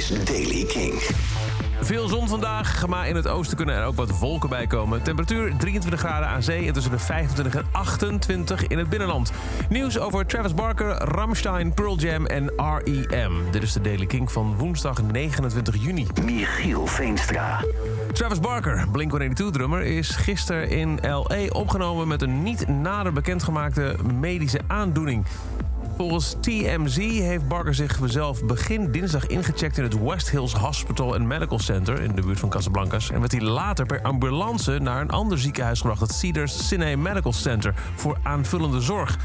is Daily King. Veel zon vandaag, maar in het oosten kunnen er ook wat wolken bij komen. Temperatuur 23 graden aan zee en tussen de 25 en 28 in het binnenland. Nieuws over Travis Barker, Ramstein, Pearl Jam en R.E.M. Dit is de Daily King van woensdag 29 juni. Michiel Veenstra. Travis Barker, Blink-182-drummer, is gisteren in L.A. opgenomen... met een niet nader bekendgemaakte medische aandoening. Volgens TMZ heeft Barker zichzelf begin dinsdag ingecheckt... in het West Hills Hospital and Medical Center in de buurt van Casablancas... en werd hij later per ambulance naar een ander ziekenhuis gebracht... het Cedars Sinai Medical Center, voor aanvullende zorg.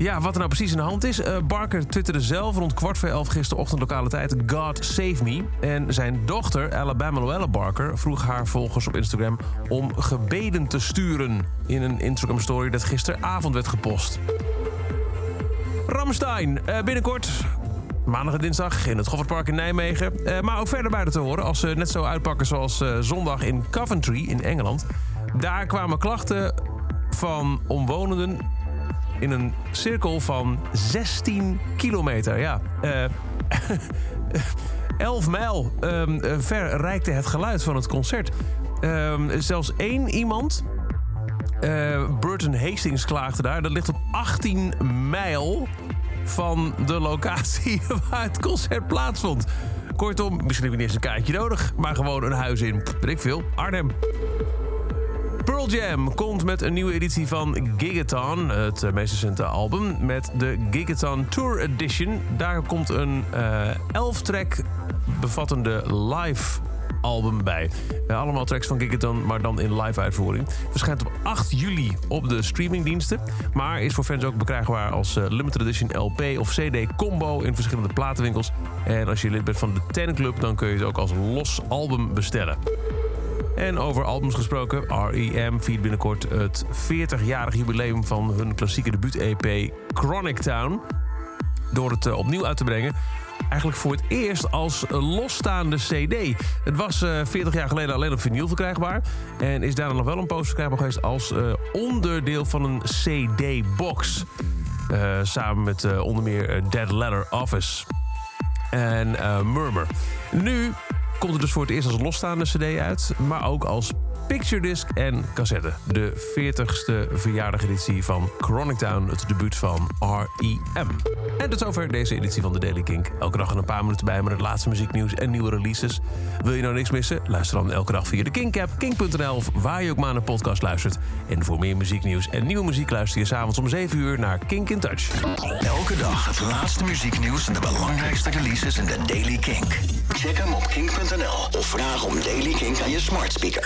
Ja, wat er nou precies in de hand is. Uh, Barker twitterde zelf rond kwart voor elf gisterochtend lokale tijd... God save me. En zijn dochter, Alabama Noella Barker... vroeg haar volgers op Instagram om gebeden te sturen... in een Instagram-story dat gisteravond werd gepost. Ramstein, uh, binnenkort maandag en dinsdag in het Goffertpark in Nijmegen. Uh, maar ook verder buiten te horen als ze net zo uitpakken zoals uh, zondag in Coventry in Engeland. Daar kwamen klachten van omwonenden in een cirkel van 16 kilometer. Ja, 11 mijl um, ver reikte het geluid van het concert. Um, zelfs één iemand uh, Burton Hastings klaagde daar. Dat ligt op 18 mijl van de locatie waar het concert plaatsvond. Kortom, misschien heb je niet eens een kaartje nodig, maar gewoon een huis in, weet ik veel, Arnhem. Pearl Jam komt met een nieuwe editie van Gigaton, het meest recente album, met de Gigaton Tour Edition. Daar komt een 11-track uh, bevattende live album bij. Uh, allemaal tracks van Gigaton, maar dan in live uitvoering. Verschijnt op 8 juli op de streamingdiensten. Maar is voor fans ook bekrijgbaar als uh, limited edition LP of CD combo in verschillende platenwinkels. En als je lid bent van de Ten Club, dan kun je het ook als los album bestellen. En over albums gesproken, R.E.M. viert binnenkort het 40-jarig jubileum van hun klassieke debuut-EP Chronic Town. Door het uh, opnieuw uit te brengen eigenlijk voor het eerst als losstaande CD. Het was uh, 40 jaar geleden alleen op vinyl verkrijgbaar. En is daarna nog wel een post verkrijgbaar geweest als uh, onderdeel van een CD-box. Uh, samen met onder meer Dead Letter Office en Murmur. Nu komt het dus voor het eerst als losstaande CD uit, maar ook als picture disc en cassette. De 40ste verjaardageditie van Chronic Town, het debuut van R.E.M. En tot zover deze editie van de Daily Kink. Elke dag een paar minuten bij met het laatste muzieknieuws en nieuwe releases. Wil je nou niks missen? Luister dan elke dag via de Kink-app, kink.nl of waar je ook maar naar een podcast luistert. En voor meer muzieknieuws en nieuwe muziek luister je s'avonds om 7 uur naar Kink in Touch. Elke dag het laatste muzieknieuws en de belangrijkste releases in de Daily Kink. Check hem op kink.nl of vraag om Daily Kink aan je smart speaker.